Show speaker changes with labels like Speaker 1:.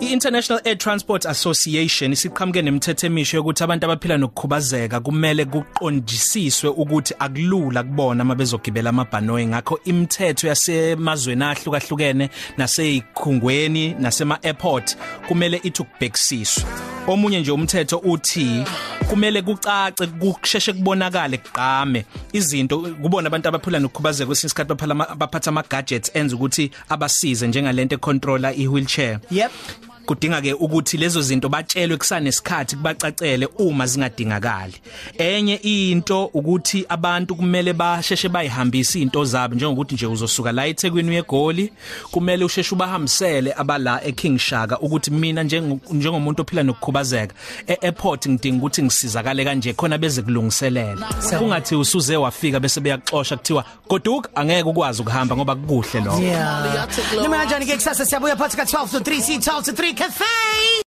Speaker 1: I-International Air Transport Association isiqhamuke nemithetho emisho yokuthi abantu abaphila nokukhubazeka kumele kuqondisiswe ukuthi akulula kubona mabezogibela amabhanoyi. Ngakho imithetho yasemazweni ahlukahlukene naseyikhungweni nasema-airport kumele ithi ukubhekisiswe. Omunye nje umthetho uthi kumele kucace kusheshe kubonakale kuqame izinto kubona abantu abaphila nokukhubazeka kwesinye isikhathi baphatha ama gadgets enza ukuthi abasize njengalento econtroller i-wheelchair.
Speaker 2: Yep.
Speaker 1: Kudinga ke ukuthi lezo zinto batshelwe kusanesikhathi kubacacele uma zingadingakali. Enye into ukuthi abantu kumele basheshe bayihambisa izinto zabo njengokuthi nje uzosuka la eThekwini uyegoli kumele usheshe ubahambisele abala eKing Shaka ukuthi mina njengomuntu ophila nokukhubazeka eairport ngidinga ukuthi ngisizakale kanje khona beze kulungiselela kungathi usuze wafika bese beyaxoxa kuthiwa goduka angeke ukwazi ukuhamba ngoba kukuhle lokho.
Speaker 2: Yeah. Noma kanjani ke kusasa siyabuya phakathi ka 12 to 3 si 12 to 3 cafe!